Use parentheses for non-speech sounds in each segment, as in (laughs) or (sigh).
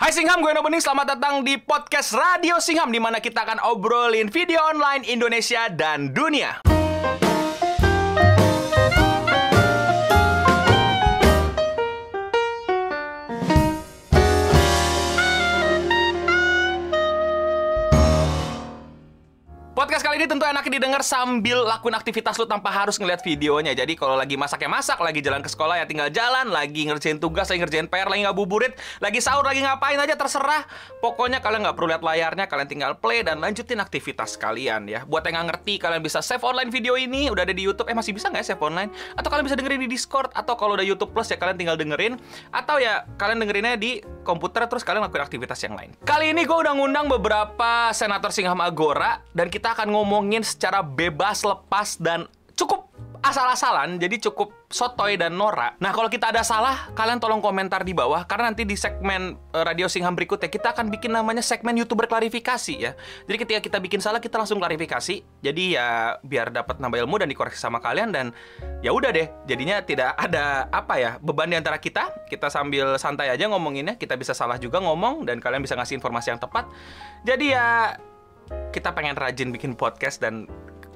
Hai Singham, gue Bening. Selamat datang di podcast Radio Singham di mana kita akan obrolin video online Indonesia dan dunia. Ini tentu enaknya didengar sambil lakuin aktivitas lu tanpa harus ngeliat videonya. Jadi kalau lagi masak ya masak, lagi jalan ke sekolah ya tinggal jalan, lagi ngerjain tugas, lagi ngerjain PR, lagi ngabuburit, lagi sahur, lagi ngapain aja terserah. Pokoknya kalian nggak perlu lihat layarnya, kalian tinggal play dan lanjutin aktivitas kalian ya. Buat yang nggak ngerti, kalian bisa save online video ini, udah ada di YouTube. Eh masih bisa nggak ya save online? Atau kalian bisa dengerin di Discord, atau kalau udah YouTube Plus ya kalian tinggal dengerin. Atau ya kalian dengerinnya di komputer terus kalian lakuin aktivitas yang lain. Kali ini gue udah ngundang beberapa senator Singham Agora dan kita akan ngomongin secara bebas, lepas dan cukup asal-asalan, jadi cukup sotoy dan Nora. Nah, kalau kita ada salah, kalian tolong komentar di bawah karena nanti di segmen eh, Radio Singham berikutnya kita akan bikin namanya segmen YouTuber klarifikasi ya. Jadi ketika kita bikin salah kita langsung klarifikasi. Jadi ya biar dapat nambah ilmu dan dikoreksi sama kalian dan ya udah deh. Jadinya tidak ada apa ya beban di antara kita. Kita sambil santai aja ngomonginnya. Kita bisa salah juga ngomong dan kalian bisa ngasih informasi yang tepat. Jadi ya kita pengen rajin bikin podcast dan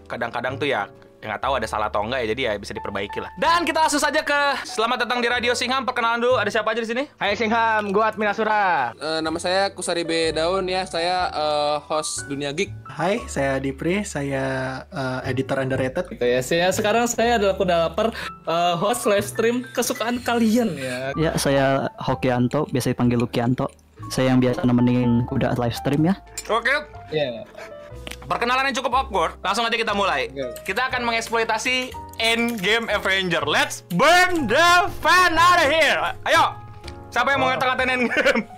kadang-kadang tuh ya ya nggak tahu ada salah atau enggak ya jadi ya bisa diperbaiki lah. Dan kita langsung saja ke selamat datang di Radio Singham. Perkenalan dulu ada siapa aja di sini? Hai Singham, gue Admin Asura. Eh, nama saya Kusari B Daun ya, saya eh, host Dunia Geek. Hai, saya Dipri, saya eh, editor underrated. gitu ya. Saya sekarang saya adalah kuda lapar eh, host live stream kesukaan kalian ya. Ya, saya Hokianto, biasa dipanggil Lukianto. Saya yang biasa nemenin kuda live stream ya. Oke. Ya. Perkenalan yang cukup awkward. Langsung aja kita mulai. Kita akan mengeksploitasi Endgame Avenger. Let's burn the fan out of here. Ayo. Siapa yang mau ngata-ngatain Endgame? (laughs)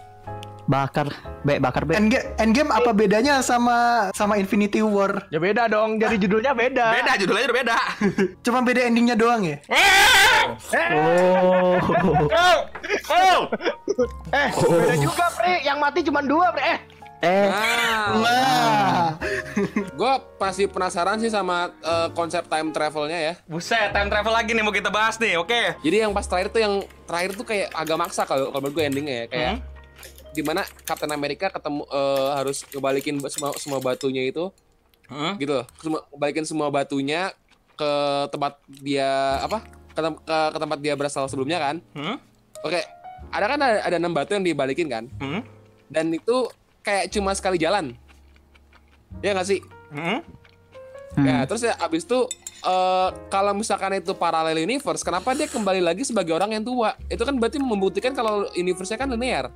Bakar, be, bakar be. Endgame, Endgame apa bedanya sama sama Infinity War? Ya beda dong, jadi judulnya beda. Beda, judulnya udah beda. (laughs) Cuma beda endingnya doang ya? Oh, Oh, oh. Eh, beda juga, Pri. Yang mati cuma dua, Pri. Eh, eh, Nah, Wah. gue pasti penasaran sih sama eh, konsep time travelnya ya. Buset, time travel lagi nih mau kita bahas nih. Oke. Jadi yang pas terakhir tuh yang terakhir tuh kayak agak maksa kalau kalau menurut gue endingnya ya kayak di mana Captain America ketemu eh, harus ngebalikin semua semua batunya itu Hmm? gitu loh. Semua balikin semua batunya ke tempat dia apa? Ke, tem- ke- ke tempat dia berasal sebelumnya kan. Hmm? Oke, ada kan ada, ada enam batu yang dibalikin kan? Hmm? Dan itu kayak cuma sekali jalan. Ya nggak sih? Hmm? Ya, terus ya abis itu eh kalau misalkan itu parallel universe, kenapa dia kembali lagi sebagai orang yang tua? Itu kan berarti membuktikan kalau universe-nya kan linear.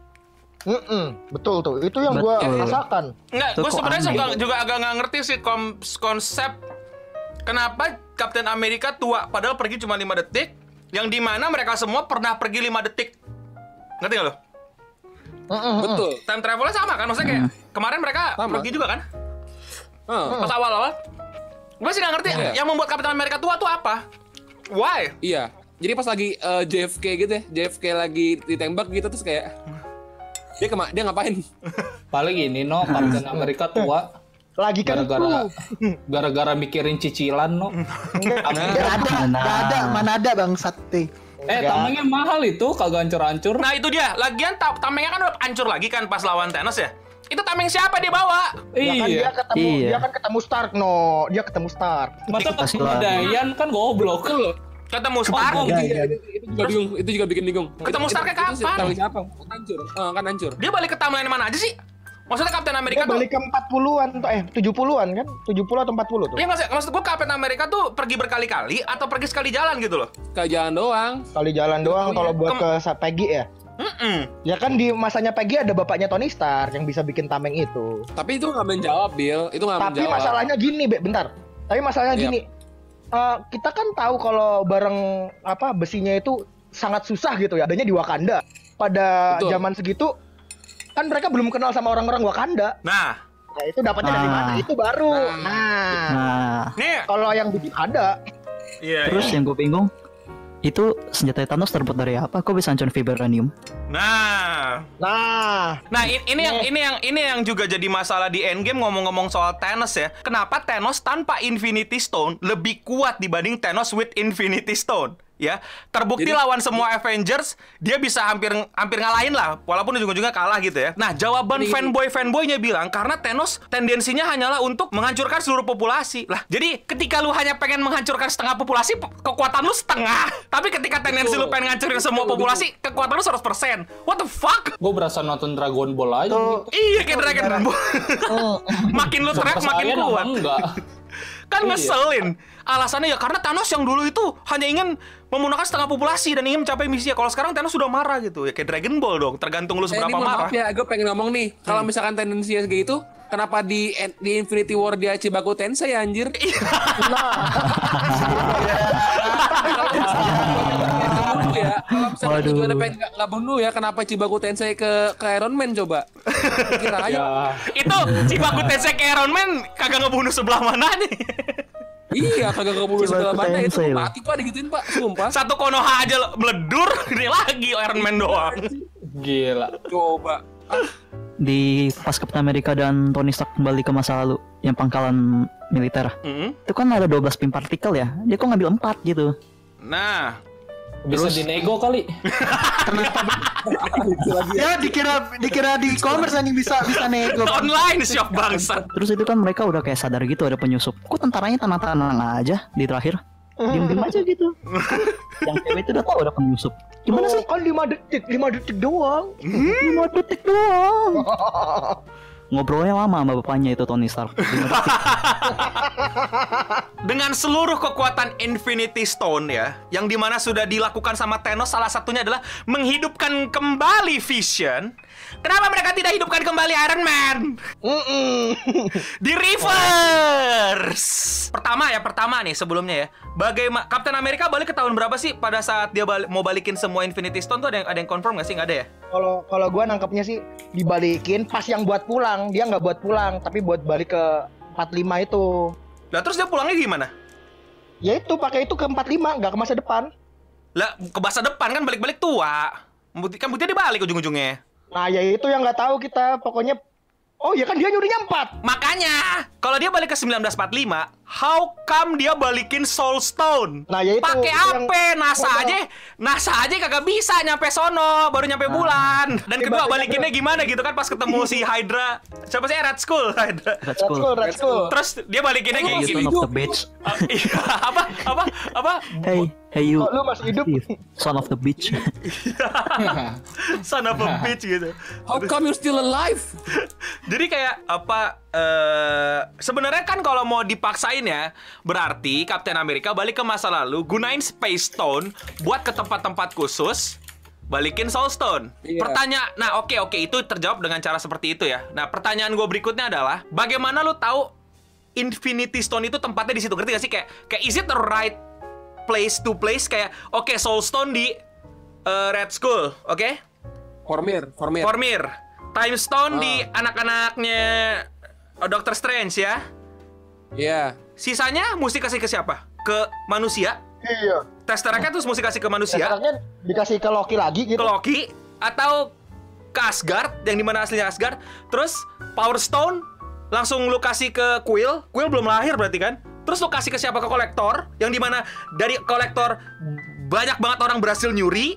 Mm betul tuh. Itu yang gue rasakan. Enggak, gue sebenarnya juga, juga agak nggak ngerti sih kom- konsep kenapa Captain America tua padahal pergi cuma 5 detik, yang di mana mereka semua pernah pergi 5 detik. Ngerti nggak lo? Mm-mm. Betul. Time travelnya sama kan? Maksudnya kayak kemarin mereka Sama. pergi juga kan? Heeh. Pas awal-awal. Gue sih nggak ngerti Iya. yang membuat Captain America tua tuh apa? Why? Iya. Jadi pas lagi eh, JFK gitu ya, JFK lagi ditembak gitu terus kayak dia kema dia ngapain? (laughs) Paling ini no Captain Amerika tua Lagi kan gara-gara gara-gara mikirin cicilan no. Gak ada, Nah. gak ada, mana ada bang Sate. Eh tamengnya mahal itu kagak hancur-hancur. Nah itu dia. Lagian ta- tamengnya kan udah hancur lagi kan pas lawan Thanos ya. Itu tameng siapa dia bawa? Ya kan dia iya. ketemu, Iya. dia kan ketemu Stark no, dia ketemu Stark. Masa ketemu. Dayan kan goblok. (laughs) Ketemu Stark. Oh, Iya, itu, itu juga bingung, itu juga bikin bingung. Ketemu Starknya kapan? Tahu siapa? Hancur. Eh, kan hancur. Dia balik ke timeline mana aja sih? Maksudnya Captain America Dia tuh balik ke 40-an tuh, eh 70-an kan? 70 atau 40 tuh. Iya maksud, maksud gue Captain America tuh pergi berkali-kali atau pergi sekali jalan gitu loh. Ke jalan doang. Kali jalan doang kalau buat ke Sa- Peggy ya. Mm-mm. Ya kan di masanya Peggy ada bapaknya Tony Stark yang bisa bikin tameng itu. Tapi itu nggak menjawab, Bill. Itu nggak Tapi menjawab. masalahnya gini, Be, bentar. Tapi masalahnya Yap. gini. Eh, kita kan tahu kalau barang apa besinya itu sangat susah gitu ya. Adanya di Wakanda. Pada Betul. zaman segitu kan mereka belum kenal sama orang-orang Wakanda. Nah, Nah, itu dapatnya dari Ah. mana? Itu baru. Nah. Nah, nah, nih. kalau yang bikin ada, Iya. terus iya. yang gue bingung, itu senjata Thanos terbuat dari apa? Kok bisa hancurin vibranium? Nah, nah, nah i- ini yang ini yang ini yang juga jadi masalah di Endgame ngomong-ngomong soal Thanos ya. Kenapa Thanos tanpa Infinity Stone lebih kuat dibanding Thanos with Infinity Stone? Ya terbukti Jadi- lawan semua Avengers dia bisa hampir hampir ngalahin lah walaupun ujung-ujungnya kalah gitu ya. Nah jawaban Ini- fanboy fanboynya bilang karena Thanos tendensinya hanyalah untuk menghancurkan seluruh populasi. Lah jadi ketika lu hanya pengen menghancurkan setengah populasi kekuatan lu setengah. Tapi ketika tendensi lu pengen ngancurin semua populasi kekuatan lu 100% what the fuck? Gue berasa nonton Dragon Ball aja. Tuh. gitu. iya kayak Dragon Ball. (laughs) Makin lu teriak makin kuat. enggak? Kan Iya. ngeselin. Alasannya ya karena Thanos yang dulu itu hanya ingin memunahkan setengah populasi dan ingin mencapai misinya kalau sekarang Thanos sudah marah gitu. Ya kayak Dragon Ball dong. Tergantung lu Eh, seberapa ini mohon marah. maaf ya, gue pengen ngomong nih. Kalau misalkan tendensinya kayak gitu, kenapa di di Infinity War dia Chibaku Tensei anjir? (laughs) Kalau ya, kalau misalkan Waduh. tujuannya pengen nggak nggak bunuh ya, kenapa Chibaku Tensei ke ke Iron Man coba? Kira aja. Ya, itu si Baku Tensei ke Iron Man kagak ngebunuh sebelah mana nih Iya, kagak Chibaku sebelah mana itu mati pak digituin pak, sumpah. satu Konoha aja meledur (laughs) ini lagi Iron Man doang gila. Coba. Ah, Di pas Captain America dan Tony Stark kembali ke masa lalu yang pangkalan militer. Hmm. Itu kan ada 12 pin partikel ya. Dia kok ngambil 4 gitu. nah Bisa dinego kali. (laughs) Ya dikira dikira di e-commerce anjing bisa bisa nego. (laughs) online shop bangsa Terus itu kan mereka udah kayak sadar gitu ada penyusup. Kok tentaranya tenang-tenang aja di terakhir? Diem-diem aja gitu. (laughs) yang cewek itu udah tahu ada penyusup. Gimana Oh, sih? kan 5 detik 5 detik doang 5 detik doang. Ngobrolnya lama sama bapaknya itu Tony Stark. (laughs) Dengan seluruh kekuatan Infinity Stone ya, yang di mana sudah dilakukan sama Thanos, salah satunya adalah menghidupkan kembali Vision. Kenapa mereka tidak hidupkan kembali Iron Man? Mm-mm. Di reverse. Pertama ya, pertama nih sebelumnya ya. Bagaimana Captain America balik ke tahun berapa sih pada saat dia balik, mau balikin semua Infinity Stone tuh ada yang ada yang confirm gak sih? Nggak ada ya? Kalau kalau gua nangkepnya sih dibalikin pas yang buat pulang, dia nggak buat pulang, tapi buat balik ke 45 itu. Lah terus dia pulangnya gimana? Ya itu pakai itu ke 45, nggak ke masa depan. Lah ke masa depan kan balik-balik tua. Kan buktinya dibalik ujung-ujungnya. Nah, ya itu yang nggak tahu kita. Pokoknya Oh ya kan dia nyurinya 4. Makanya, kalau dia balik ke 1945, how come dia balikin Soul Stone? Nah, ya itu- Pakai yang- apa? NASA Oh, aja, NASA aja kagak bisa nyampe sono, baru nyampe bulan. Dan kedua balikinnya gimana gitu kan pas ketemu si (laughs) Hydra. Siapa sih Red Skull? Hydra. Red Red Skull. Red Skull. Terus dia balikinnya kayak You gini. son of the bitch. (laughs) Iya, apa? Apa? Apa? Hey, hey you. Kok lu masih hidup? Son of the bitch. (laughs) Son of a bitch gitu. How come you still alive? Jadi kayak apa eh sebenarnya kan kalau mau dipaksain ya berarti Captain America balik ke masa lalu gunain Space Stone buat ke tempat-tempat khusus balikin Soul Stone. Iya. Pertanyaan, nah oke oke itu terjawab dengan cara seperti itu ya. Nah pertanyaan gue berikutnya adalah bagaimana lu tahu Infinity Stone itu tempatnya di situ? Ngerti gak sih kayak kayak is it the right place to place kayak oke Soul Stone di eh, Red Skull, oke? Formir, formir. Formir. Time Stone di Ah. anak-anaknya oh, Doctor Strange ya. Iya. Sisanya mesti kasih ke siapa? Ke manusia. Iya. Tesseract terus mesti kasih ke manusia, Sekarangnya dikasih ke Loki lagi ke gitu. Loki atau ke Asgard yang di mana aslinya Asgard. Terus Power Stone langsung lu kasih ke Quill. Quill belum lahir berarti kan? Terus lu kasih ke siapa? Ke kolektor yang di mana dari kolektor banyak banget orang berhasil nyuri.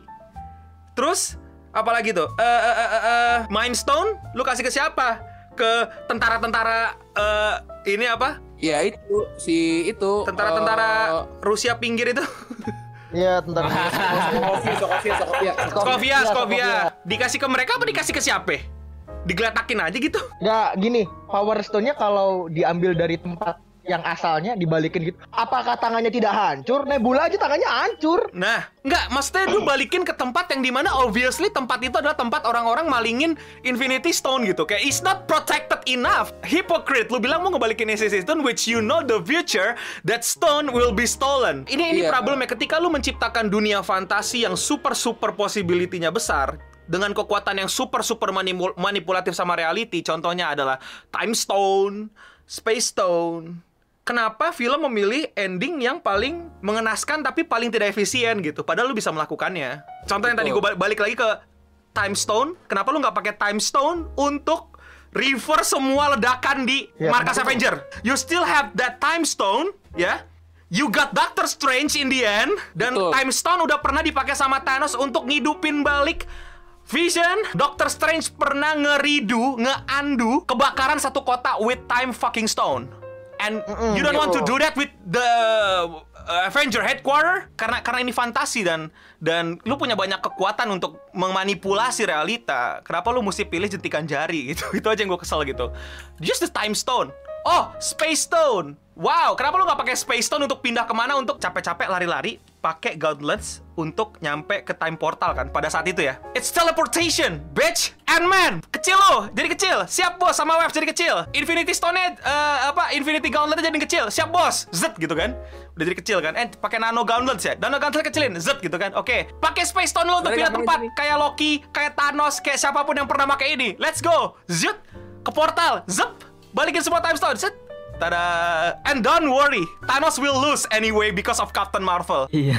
Terus apalagi tuh? Eh eh eh, eh, eh, Mind Stone lu kasih ke siapa? Ke tentara-tentara eh ini apa? Ya itu si itu Tentara-tentara eh, Rusia pinggir itu. Iya, Sokovia. Skovia, Skovia. Dikasih ke mereka apa dikasih ke siapa? Digeletakin aja gitu. Nggak gini, Power Stone-nya kalau diambil dari tempat yang asalnya dibalikin gitu. Apakah tangannya tidak hancur? Nebula aja tangannya hancur. Nah, nggak, maksudnya lu balikin ke tempat yang di mana obviously tempat itu adalah tempat orang-orang malingin Infinity Stone gitu. Kayak it's not protected enough. Hypocrite, lu bilang mau ngebalikin Infinity Stone which you know the future that stone will be stolen. Ini ini Iya. problemnya ketika lu menciptakan dunia fantasi yang super super possibility-nya besar dengan kekuatan yang super super manipul- manipulatif sama reality. Contohnya adalah Time Stone, Space Stone. Kenapa film memilih ending yang paling mengenaskan tapi paling tidak efisien gitu? Padahal lu bisa melakukannya. Contoh yang tadi gue balik lagi ke Time Stone. Kenapa lu nggak pakai Time Stone untuk reverse semua ledakan di Ya, markas betul. Avenger? You still have that Time Stone, ya? You got Doctor Strange in the end dan Betul. Time Stone udah pernah dipakai sama Thanos untuk ngidupin balik Vision, Doctor Strange pernah ngeridu, nge-undo kebakaran satu kota with time fucking stone. And you don't want to do that with the uh, Avenger headquarter karena karena ini fantasi dan dan lu punya banyak kekuatan untuk memanipulasi realita. Kenapa lu mesti pilih jentikan jari (laughs) gitu? Itu aja yang gue kesel gitu. Just the time stone. Oh, space stone. Wow, kenapa lu nggak pakai space stone untuk pindah ke mana untuk capek-capek lari-lari? Pakai gauntlets untuk nyampe ke time portal kan pada saat itu ya. It's teleportation, bitch. Ant-Man, kecil lo, jadi kecil. Siap bos sama Web jadi kecil. Infinity Stone-nya eh, apa? Infinity Gauntlet jadi kecil. Siap bos. Zet gitu kan. Udah jadi kecil kan. Eh, pakai nano gauntlets ya. Nano gauntlet kecilin. Zet gitu kan. Oke. Pakai space stone lo untuk pindah tempat kayak Loki, kayak Thanos, kayak siapa pun yang pernah pakai ini. Let's go. Zut ke portal. Zep. Balikin semua time stone. Zet. Tada. And don't worry, Thanos will lose anyway because of Captain Marvel. Iya.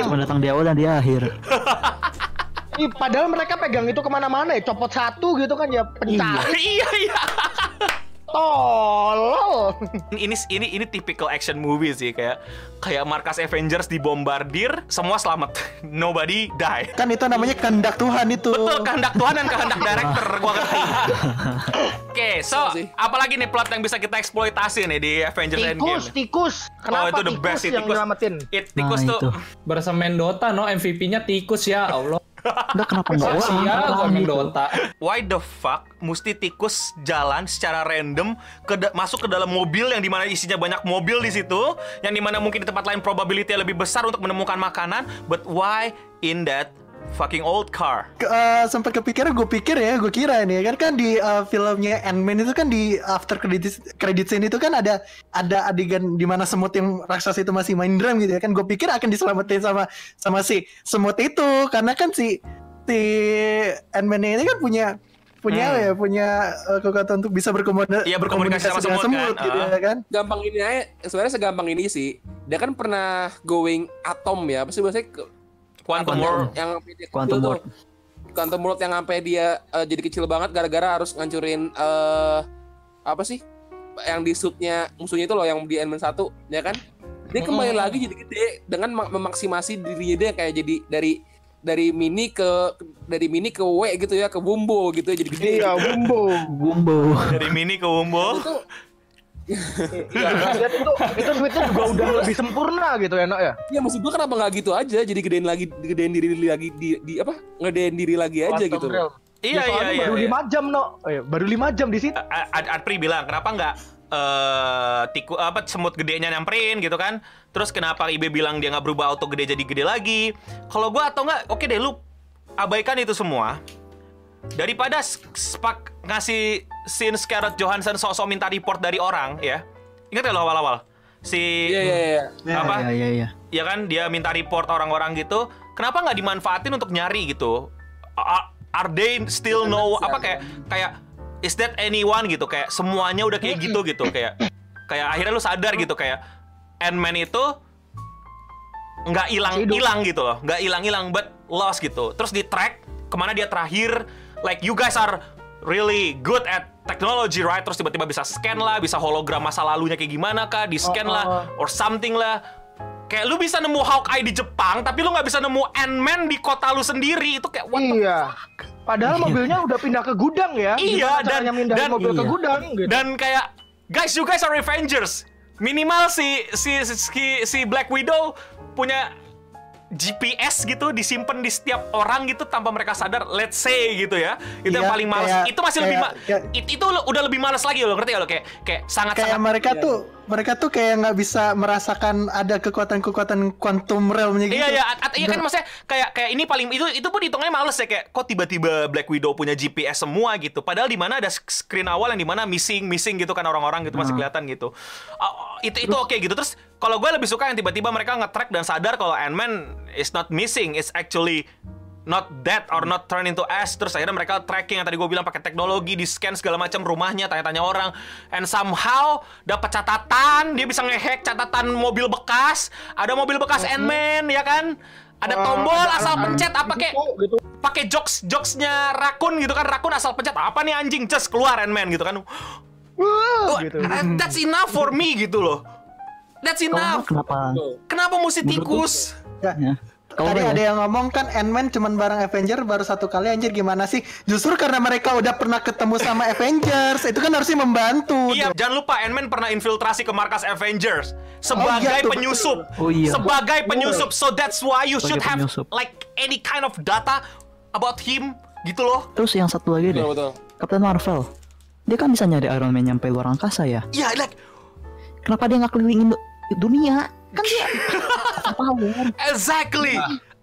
Cuma datang di awal dan di akhir. (laughs) Ih, padahal mereka pegang itu ke mana-mana ya, copot satu gitu kan ya pencari iya iya. (laughs) tolol. ini ini ini typical action movie sih kayak kayak markas Avengers dibombardir, semua selamat. (laughs) Nobody die. Kan itu namanya kehendak Tuhan itu. Betul kehendak Tuhan dan kehendak director gua ngerti. Oke, so Betul sih. apalagi nih plot yang bisa kita eksploitasi nih di Avengers Endgame. Tikus, tikus. Kenapa oh, itu the tikus best yang tikus. nyelamatin? It, tikus Nah, tuh. itu. Dota no MVP-nya tikus ya Allah. Udah kenapa nggak Sia orang? gua main. Dota. Why the fuck mesti tikus jalan secara random ke masuk ke dalam mobil yang di mana isinya banyak mobil di situ, yang di mana mungkin di tempat lain probability lebih besar untuk menemukan makanan, but why in that fucking old car? Ke- eh, sempat kepikiran gue pikir ya gue kira ini kan kan di eh, filmnya Ant-Man itu kan di after credit credit scene itu kan ada ada adegan di mana semut yang raksasa itu masih main drum gitu ya kan gue pikir akan diselamatin sama sama si semut itu karena kan si si Ant-Man ini kan punya punya Hmm. apa ya punya eh, kekuatan untuk bisa berkomunikasi Iya, berkomunikasi sama dengan semut, kan? gitu Ah. ya kan gampang ini aja sebenarnya segampang ini sih dia kan pernah going atom ya bahasanya ke- Quantum World. yang Quantum. World. Quantum World yang sampai dia eh, jadi kecil banget gara-gara harus ngancurin eh apa sih yang di suitnya musuhnya itu loh yang di Ant-Man 1 ya kan dia kembali lagi jadi gede dengan ma- memaksimasi dirinya dia kayak jadi dari dari mini ke dari mini ke W gitu ya ke Bumbo gitu ya jadi gede Iya, bumbu. Bumbo. Dari mini ke Wumbo. itu Iya, lihat itu itu duitnya juga udah lebih sempurna gitu ya, Nok ya. ya maksud gua kenapa nggak gitu aja jadi gedein lagi gedein diri lagi di, di apa ngedein diri lagi aja Quantum gitu Realm. Iya Ya, iya soalnya iya. Baru iya. 5 jam, Nok. Oh, iya, baru 5 jam di situ. A- Ad Adpri bilang kenapa nggak eh tiku apa semut gedenya nyamperin gitu kan terus kenapa Ibe bilang dia nggak berubah auto gede jadi gede lagi kalau gua atau nggak oke deh lu abaikan itu semua daripada spak ngasih scene Scarlett Johansson sosok minta report dari orang ya. Ingat gak lo awal-awal? Si iya iya iya. Ya, Apa? Iya iya iya. ya kan? Dia minta report orang-orang gitu. Kenapa nggak dimanfaatin untuk nyari gitu? Are they still know apa kayak kayak is that anyone gitu? Kayak semuanya udah kayak gitu gitu. Kayak kayak akhirnya lu sadar gitu. Kayak Ant-Man itu nggak hilang hilang gitu loh. Nggak hilang hilang but lost gitu. Terus di track ke mana dia terakhir like you guys are really good at technology right terus tiba-tiba bisa scan lah bisa hologram masa lalunya kayak gimana kah di scan Oh, lah or something lah kayak lu bisa nemu Hawkeye di Jepang tapi lu nggak bisa nemu Ant-Man di kota lu sendiri itu kayak what the Iya. Padahal mobilnya udah pindah ke gudang ya. Iya, dan- dan- mobil ke iya. gudang gitu. dan kayak guys you guys are Avengers minimal si si si, si Black Widow punya GPS gitu disimpan di setiap orang gitu tanpa mereka sadar let's say gitu ya. Itu yang Iya, paling males. kayak- itu masih lebih ma- kayak- it- itu udah lebih males lagi lo ngerti gak lo? Kayak kayak sangat kayak sangat mereka tuh mereka tuh kayak nggak bisa merasakan ada kekuatan-kekuatan quantum realmnya gitu. Iya iya, iya kan maksudnya kayak kayak ini paling itu itu pun hitungannya males ya kayak kok tiba-tiba Black Widow punya GPS semua gitu. Padahal di mana ada screen awal yang di mana missing missing gitu kan orang-orang gitu masih kelihatan gitu. Ah, itu itu oke gitu. Terus kalau gue lebih suka yang tiba-tiba mereka nge-track dan sadar kalau Ant-Man is not missing, it's actually not dead or not turn into ash terus akhirnya mereka tracking yang tadi gue bilang pakai teknologi di scan segala macam rumahnya tanya-tanya orang and somehow dapat catatan dia bisa ngehack catatan mobil bekas ada mobil bekas Ant-Man ya kan ada Wah, tombol ada asal pencet apa gitu, kayak gitu. pakai jokes jokesnya rakun gitu kan rakun asal pencet apa nih anjing just keluar Ant-Man gitu kan Wah, gitu. that's enough for me gitu loh That's enough. kenapa? Kenapa mesti tikus? Ya. Tadi gue ada ya, yang ngomong kan Ant-Man cuman bareng Avenger baru satu kali anjir gimana sih? Justru karena mereka udah pernah ketemu sama (laughs) Avengers, itu kan harusnya membantu. Iya, jangan lupa Ant-Man pernah infiltrasi ke markas Avengers sebagai Oh, iya tuh, penyusup. Oh, iya. Sebagai penyusup. So that's why you should have penyusup. like any kind of data about him gitu loh. Terus yang satu lagi deh, Betul betul. Captain Marvel. Dia kan bisa nyari Iron Man nyampe luar angkasa ya. Iya, like Kenapa dia nggak kelilingin du- dunia? Kan dia power. exactly.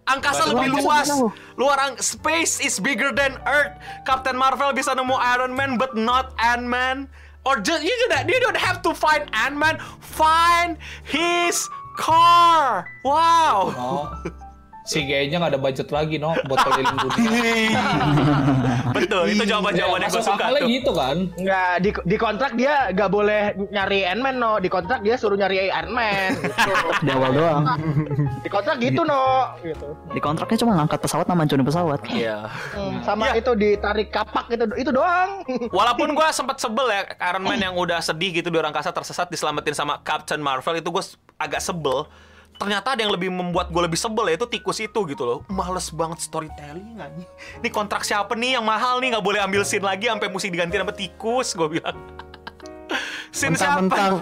Angkasa Luar lebih angkasa luas. Luar ang space is bigger than Earth. Captain Marvel bisa nemu Iron Man but not Ant-Man. Or just you don't you don't have to find Ant-Man. Find his car. Wow. Oh. Si kayaknya nggak ada budget lagi no buat keliling dunia. (laughs) Betul, itu jawaban-jawaban yang gue suka tuh. gitu kan. Nggak di di kontrak dia nggak boleh nyari Ant-Man no. Di kontrak dia suruh nyari Iron Man. Gitu. Di awal doang. Di kontrak gitu no. Gitu. Di kontraknya cuma ngangkat pesawat sama hancurin pesawat. Iya. Hmm, sama Iya. itu ditarik kapak itu itu doang. Walaupun (laughs) gue sempat sebel ya Iron Man yang udah sedih gitu di orang angkasa tersesat diselamatin sama Captain Marvel itu gue agak sebel. Ternyata ada yang lebih membuat gue lebih sebel ya itu tikus itu gitu loh. Males banget storytelling anjing. Ini kontrak siapa nih yang mahal nih nggak boleh ambil scene lagi sampai mesti diganti sama tikus gue bilang. (laughs) scene siapa? Mentang-mentang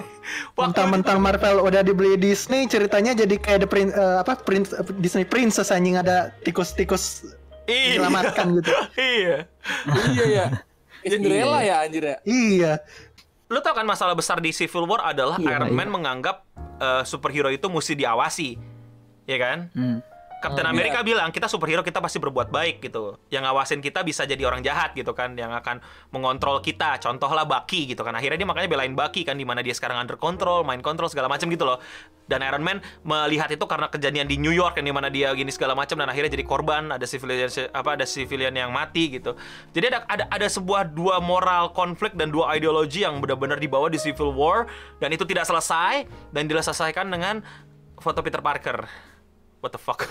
Waktu mentang-mentang Marvel udah dibeli Disney, ceritanya jadi kayak the prin, eh, apa prince eh, Disney Princess anjing ada tikus-tikus Iya. diselamatkan gitu. (laughs) iya. iya ya. (laughs) Cinderella ya anjir ya. Iya. Lu tau kan masalah besar di Civil War adalah Iya, Iron iya. Man menganggap eh, superhero itu mesti diawasi. Ya kan? Hmm. Captain Oh, America iya. bilang kita superhero kita pasti berbuat baik gitu. Yang ngawasin kita bisa jadi orang jahat gitu kan, yang akan mengontrol kita. Contohlah Bucky gitu kan. Akhirnya dia makanya belain Bucky kan di mana dia sekarang under control, main control segala macam gitu loh. Dan Iron Man melihat itu karena kejadian di New York yang di mana dia gini segala macam dan akhirnya jadi korban, ada civilian apa ada civilian yang mati gitu. Jadi ada ada ada sebuah dua moral konflik dan dua ideologi yang benar-benar dibawa di Civil War dan itu tidak selesai dan diselesaikan dengan foto Peter Parker. What the fuck?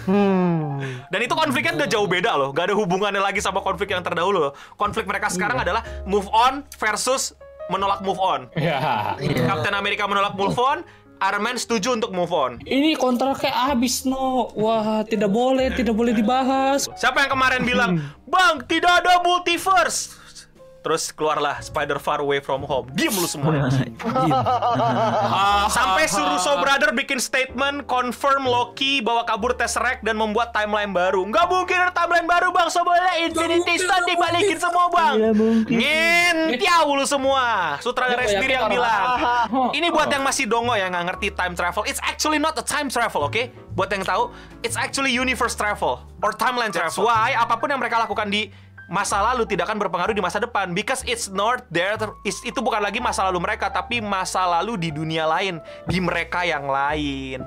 Dan itu konfliknya udah jauh beda loh. Gak ada hubungannya lagi sama konflik yang terdahulu loh. Konflik mereka sekarang adalah move on versus menolak move on. Ya. Captain America menolak move on, Iron Man setuju untuk move on. Ini kontraknya habis no. Wah, tidak boleh, tidak boleh dibahas. Siapa yang kemarin bilang, (laughs) Bang, tidak ada multiverse? Terus keluarlah Spider Far Away From Home. Diem lu semua. (laughs) (laughs) Sampai Russo Brother bikin statement confirm Loki bawa kabur Tesseract dan membuat timeline baru. Nggak mungkin ada timeline baru bang, sebelah Infinity Stone dibalikin semua bang. Ngentiau lu semua. Sutradara Dia sendiri yang bilang. (laughs) Ini buat yang masih dongo yang nggak ngerti time travel. It's actually not a time travel, oke? Buat yang tahu, it's actually universe travel or timeline travel. That's why apa pun yang mereka lakukan di masa lalu tidak akan berpengaruh di masa depan. Because it's not there is- itu bukan lagi masa lalu mereka tapi masa lalu di dunia lain di mereka yang lain.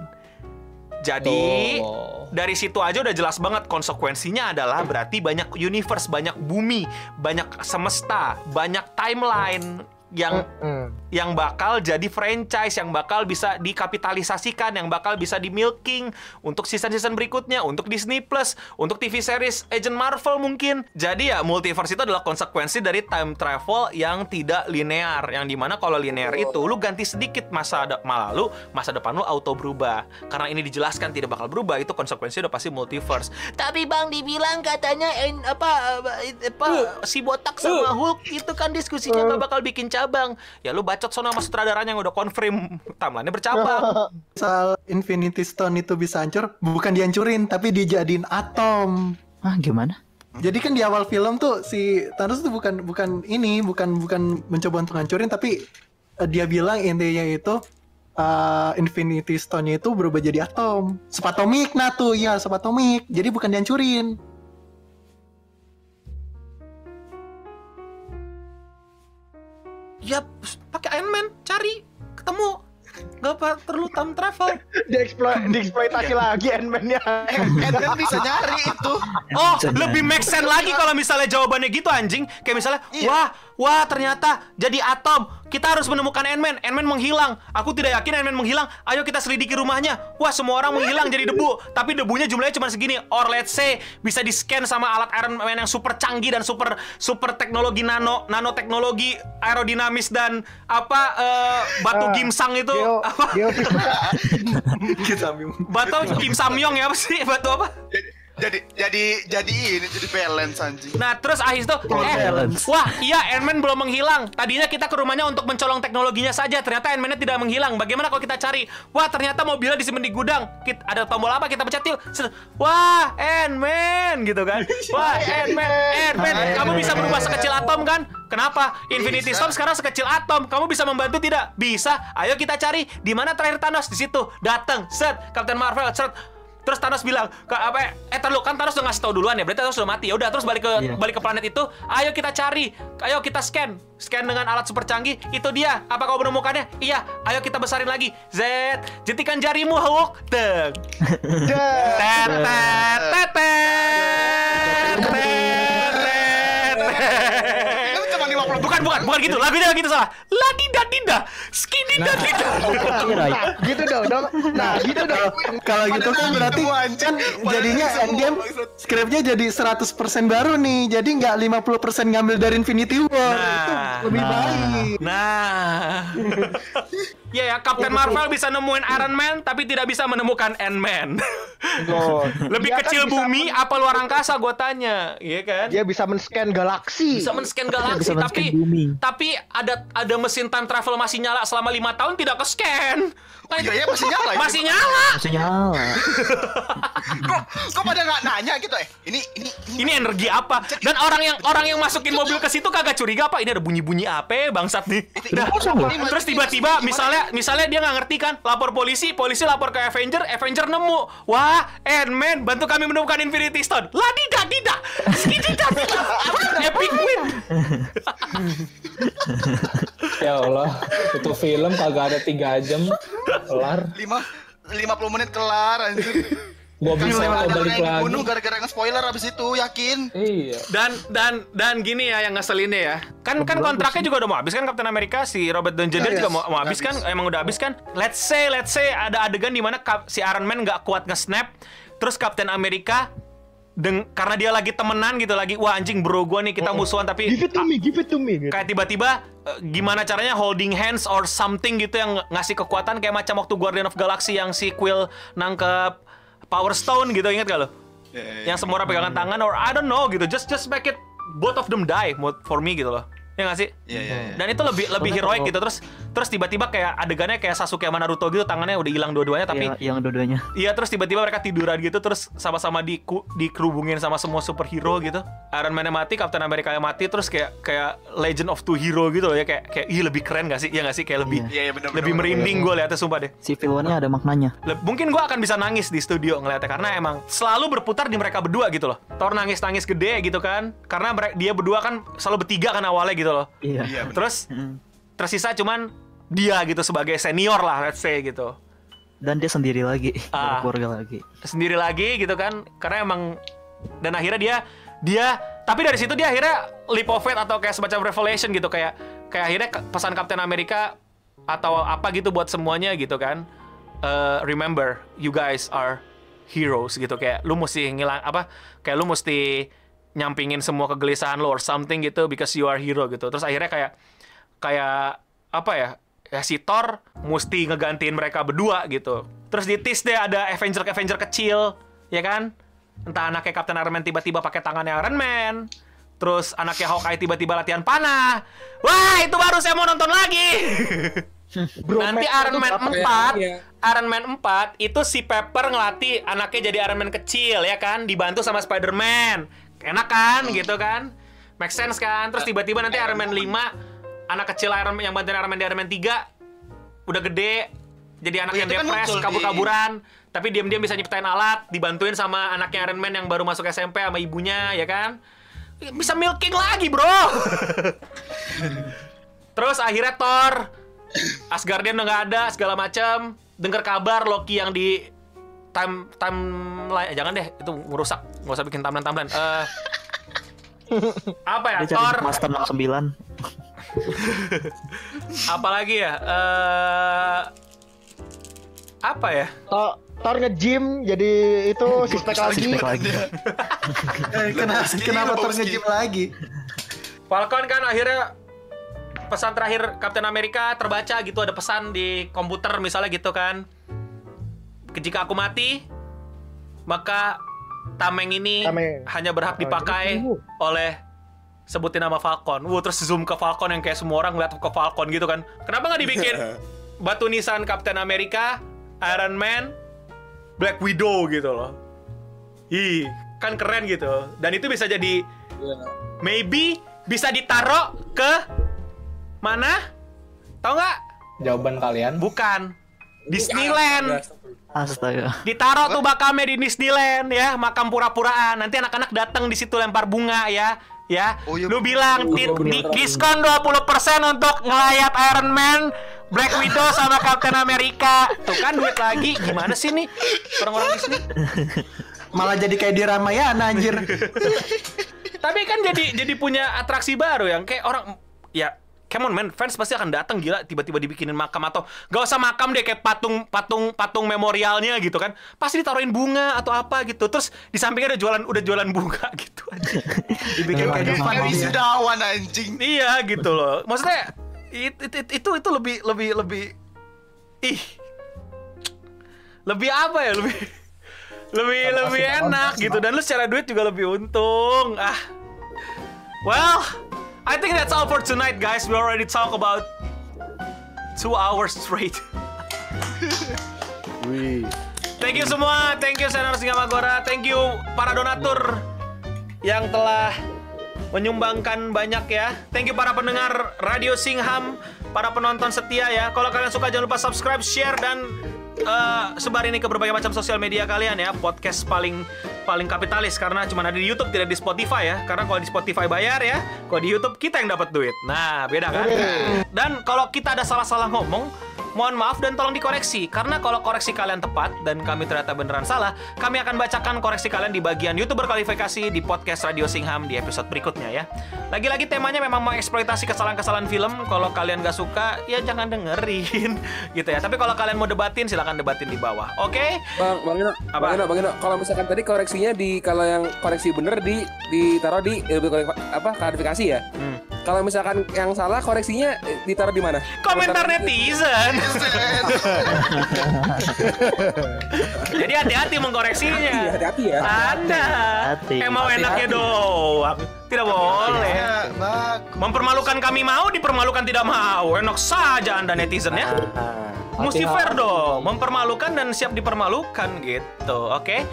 Jadi Tuh. dari situ aja udah jelas banget konsekuensinya adalah berarti banyak universe banyak bumi banyak semesta banyak timeline yang Hmm. yang bakal jadi franchise, yang bakal bisa dikapitalisasikan, yang bakal bisa di milking untuk season-season berikutnya, untuk Disney Plus, untuk TV series Agent Marvel mungkin. Jadi ya multiverse itu adalah konsekuensi dari time travel yang tidak linear, yang di mana kalau linear itu lu ganti sedikit masa masa lalu, masa depan lu auto berubah. Karena ini dijelaskan tidak bakal berubah, itu konsekuensinya udah pasti multiverse. Tapi bang dibilang katanya en- apa apa si botak sama Hulk itu kan diskusinya nggak bakal bikin cabang. Ya lu bacot sono sama sutradaranya yang udah confirm timelinenya bercabang. (laughs) Soal Infinity Stone itu bisa hancur, bukan dihancurin tapi dijadiin atom. Ah, gimana? Jadi kan di awal film tuh si Thanos tuh bukan bukan ini, bukan bukan mencoba untuk hancurin tapi eh, dia bilang intinya itu eh, Infinity Stone-nya itu berubah jadi atom. Subatomik nah tuh, ya subatomik. Jadi bukan dihancurin. Ya pakai Iron Man cari ketemu nggak apa perlu time travel. (laughs) Dieksplo- dieksploitasi lagi Ant-Man-nya. Ant-Man (laughs) bisa nyari itu. Oh, Bisa lebih make sense lagi kalau misalnya jawabannya gitu anjing. Kayak misalnya, wah, wah ternyata jadi atom. kita harus menemukan Ant-Man. Ant-Man menghilang. Aku tidak yakin Ant-Man menghilang. Ayo kita selidiki rumahnya. Wah, semua orang menghilang jadi debu. Tapi debunya jumlahnya cuma segini. Or let's say bisa di-scan sama alat Iron Man yang super canggih dan super super teknologi nano nanoteknologi aerodinamis dan apa eh, batu Ah, gimsang itu. Geo, Apa? geofisika. (laughs) Batu Kim Samyong ya apa sih? Batu apa? Jadi jadi jadi ini jadi balance anjing. Nah terus Ahis tuh eh, balance. Wah iya Ant-Man belum menghilang Tadinya kita ke rumahnya untuk mencolong teknologinya saja Ternyata Ant-Man-nya tidak menghilang Bagaimana kalau kita cari Wah ternyata mobilnya disimpan di gudang Kit- Ada tombol apa kita pencet yuk. Wah Ant-Man gitu kan (laughs) Wah Ant-Man Ant-Man Kamu bisa berubah sekecil atom kan Kenapa? Infinity Stone sekarang sekecil atom. Kamu bisa membantu tidak? Bisa. Ayo kita cari di mana terakhir Thanos di situ. Datang, set. Captain Marvel, set. Terus Thanos bilang, ke apa? Eh, tar lu, kan Thanos udah ngasih tau duluan ya. Berarti Thanos sudah mati. Ya udah, terus balik ke Iya. balik ke planet itu. Ayo kita cari. Ayo kita scan. Scan dengan alat super canggih. Itu dia. Apa kau menemukannya? Iya. Ayo kita besarin lagi. Z. Jentikan jarimu, Hulk. Teng. (laughs) Tet, tet, tet, tet. Itu cuma 50 Bukan, bukan, gitu. Lagunya gitu salah. Dida, skidi dida. Right. Nah, gitu dong, dong. Nah, gitu dong. Kalau gitu kan berarti kan jadinya Endgame skripnya jadi 100% baru nih. Jadi nggak 50% ngambil dari Infinity War. Itu Nah. lebih Nah. baik. Nah. (laughs) Iya ya, Captain Marvel bisa nemuin Iron Man tapi tidak bisa menemukan Ant-Man. (laughs) Lebih kan kecil bumi men- apa luar angkasa gua tanya, iya kan? Dia bisa men-scan galaksi. bisa men-scan galaksi Bisa tapi men-scan bumi. tapi ada ada mesin time travel masih nyala selama lima tahun tidak ke Iya ya masih nyala. masih nyala. Masih nyala. (laughs) Kok kok pada nggak nanya gitu? Eh? Ini ini ini ini energi apa? Dan orang yang orang yang masukin mobil ke situ kagak curiga apa? Ini ada bunyi bunyi apa bangsat nih. Dah. ini- terus tiba-tiba misalnya misalnya dia nggak ngerti kan? Lapor polisi polisi lapor ke Avenger Avenger nemu. Wah Ant-Man bantu kami menemukan Infinity Stone. Ladida dida skidida dida. (laughs) Epic win. (laughs) Ya Allah, itu film kagak ada tiga jam kelar. lima 50 menit kelar anjir. (laughs) Gua bisa mau orang balik yang lagi. dibunuh gara-gara nge-spoiler abis itu, yakin. Iya. dan dan dan gini ya yang ngeselinnya ya kan kan kontraknya juga udah mau habis kan Captain America si Robert Downey Jr. Iya, juga mau, mau habis kan emang udah habis kan let's say let's say ada adegan di mana si Iron Man nggak kuat nge-snap terus Captain America deng karena dia lagi temenan gitu lagi wah anjing bro gua nih kita musuhan tapi Give it to me, give it to me. Gitu. kayak tiba-tiba eh, gimana caranya holding hands or something gitu yang ngasih kekuatan kayak macam waktu Guardian of Galaxy yang si Quill nangkep Power Stone gitu inget gak lo? Yang semua orang pegangan tangan or I don't know gitu just just make it both of them die for me gitu loh ya nggak sih? Iya iya iya. Dan itu lebih lebih heroik kalau- gitu terus terus tiba-tiba kayak adegannya kayak Sasuke sama Naruto gitu tangannya udah hilang dua-duanya tapi Yang, yang dua-duanya. Iya terus tiba-tiba mereka tiduran gitu terus sama-sama di dikerubungin sama semua superhero gitu. Iron Man mati, Captain America mati terus kayak kayak Legend of Two Hero gitu loh ya kayak kayak ih lebih keren gak sih? Iya gak sih kayak lebih Iya iya benar. lebih merinding gue liatnya sumpah deh. Civil War-nya ada maknanya. Le- mungkin gue akan bisa nangis di studio ngeliatnya karena emang selalu berputar di mereka berdua gitu loh. Thor nangis-nangis gede gitu kan karena dia berdua kan selalu bertiga kan awalnya gitu loh. Iya. Iya. Terus tersisa cuman dia gitu sebagai senior lah let's say gitu. Dan dia sendiri lagi, Ah. keluarga lagi. sendiri lagi gitu kan karena emang dan akhirnya dia dia tapi dari situ dia akhirnya leap of faith atau kayak semacam revelation gitu kayak kayak akhirnya pesan Captain America atau apa gitu buat semuanya gitu kan Eh, remember you guys are heroes gitu kayak lu mesti ngilang apa kayak lu mesti nyampingin semua kegelisahan lo or something gitu because you are hero gitu. Terus akhirnya kayak kayak apa ya ya si Thor mesti ngegantiin mereka berdua gitu. Terus di tease deh ada Avenger Avenger kecil ya kan? Entah anaknya Captain Iron Man tiba-tiba pakai tangannya Iron Man terus anaknya Hawkeye tiba-tiba latihan panah. Wah itu baru saya mau nonton lagi. (laughs) Nanti Iron Man 4 Iya. Iron Man 4 itu si Pepper ngelatih anaknya jadi Iron Man kecil ya kan? Dibantu sama Spider-Man enak kan? Gitu kan? Make sense kan? Terus tiba-tiba nanti Iron Man 5 anak kecil Iron Man yang bantuin Iron Man di Iron Man 3 udah gede jadi anak Oh, yang kan depres muncul. di- kabur-kaburan. Tapi diam-diam bisa nyiptain alat dibantuin sama anaknya Iron Man yang baru masuk SMP sama ibunya ya kan? Bisa milking lagi bro! (laughs) Terus akhirnya Thor Asgardian udah nggak ada segala macam dengar kabar Loki yang di time timeline eh, jangan deh itu merusak nggak usah bikin timeline timeline Eh, (laughs) apa ya Dia Thor Master 69. (laughs) Apalagi ya? Eh apa ya? Thor, Thor nge-gym jadi itu (laughs) suspek lagi. Suspek lagi. Eh, kenapa kenapa Lebowski. terngejim lagi? Falcon kan akhirnya pesan terakhir Captain America terbaca gitu ada pesan di komputer misalnya gitu kan. Jika aku mati, maka tameng ini Tameng. hanya berhak Oh, dipakai itu. oleh sebutin nama Falcon. Wuh, terus zoom ke Falcon yang kayak semua orang ngeliat ke Falcon gitu kan. Kenapa nggak dibikin (laughs) batu nisan Captain America, Iron Man, Black Widow gitu loh. Ih, kan keren gitu. Dan itu bisa jadi maybe bisa ditaro ke mana? Tahu nggak? Jawaban kalian. Bukan. Disneyland. Astaga. Ditaro tuh makamnya di Disneyland ya, makam pura-puraan. Nanti anak-anak datang di situ lempar bunga ya. Ya, Oh, iya, lu bilang di, di diskon 20% untuk ngelayat Iron Man, Black Widow sama Captain America. Tuh kan duit lagi. Gimana sih nih orang-orang Disney? Malah jadi kayak di Ramayana anjir. Tapi kan jadi jadi punya atraksi baru yang kayak orang ya Come on man, fans pasti akan datang gila tiba-tiba dibikinin makam atau gak usah makam deh kayak patung patung patung memorialnya gitu kan. Pasti ditaruhin bunga atau apa gitu. Terus di sampingnya ada jualan udah jualan bunga (laughs) gitu aja. Dibikin kayak wisudawan anjing. Iya gitu loh. Maksudnya it- it- it- itu itu lebih lebih lebih ih lebih apa ya lebih (laughs) lebih lebih enak gitu dan lu secara duit juga lebih untung ah well I think that's all for tonight guys we already talk about two hours straight (laughs) Thank you semua, thank you Senar Singamagora, thank you para donatur yang telah menyumbangkan banyak ya. Thank you para pendengar Radio Singham, para penonton setia ya. Kalau kalian suka jangan lupa subscribe, share dan eh, sebar ini ke berbagai macam sosial media kalian ya. Podcast paling paling kapitalis karena cuma ada di YouTube tidak di Spotify ya. Karena kalau di Spotify bayar ya, kalau di YouTube kita yang dapat duit. Nah, beda kan? Dan kalau kita ada salah-salah ngomong, Mohon maaf dan tolong dikoreksi karena kalau koreksi kalian tepat dan kami ternyata beneran salah, kami akan bacakan koreksi kalian di bagian YouTube berkualifikasi di podcast Radio Singham di episode berikutnya ya. Lagi-lagi temanya memang mengeksploitasi kesalahan-kesalahan film. Kalau kalian gak suka, ya jangan dengerin (laughs) gitu ya. Tapi kalau kalian mau debatin, silahkan debatin di bawah. Oke? Bang, Bang Ino, Apa? Bang Ino, Bang Ino, kalau misalkan tadi koreksinya di kalau yang koreksi bener di ditaruh di eh, apa klarifikasi ya. Hmm. Kalau misalkan yang salah koreksinya eh, ditaruh di mana? Komentar netizen. (laughs) Jadi hati-hati Iya, mengkoreksinya. hati-hati ya. Anda Hati. yang mau enaknya doang. Tidak boleh. Ya, bagus. Mempermalukan kami mau, dipermalukan tidak mau. Enak saja Anda netizen ya. Mesti fair dong. Mempermalukan dan siap dipermalukan gitu. Oke.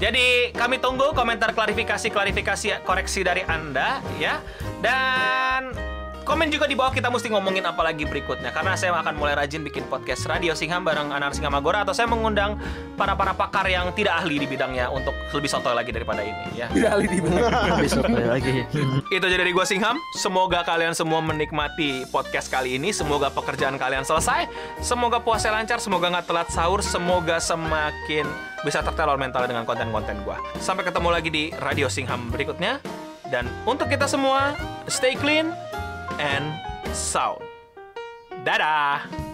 Jadi kami tunggu komentar klarifikasi-klarifikasi koreksi dari Anda ya. Dan komen juga di bawah kita mesti ngomongin apa lagi berikutnya karena saya akan mulai rajin bikin podcast Radio Singham bareng Anar Singamagora atau saya mengundang para para pakar yang tidak ahli di bidangnya untuk lebih sotoy lagi daripada ini ya. Tidak ahli di. Besok (laughs) lagi. Itu jadi dari gua Singham. Semoga kalian semua menikmati podcast kali ini. Semoga pekerjaan kalian selesai. Semoga puasa lancar. Semoga nggak telat sahur. Semoga semakin bisa tertelur mental dengan konten-konten gua. Sampai ketemu lagi di Radio Singham berikutnya. Dan untuk kita semua, stay clean and sound. Dadah.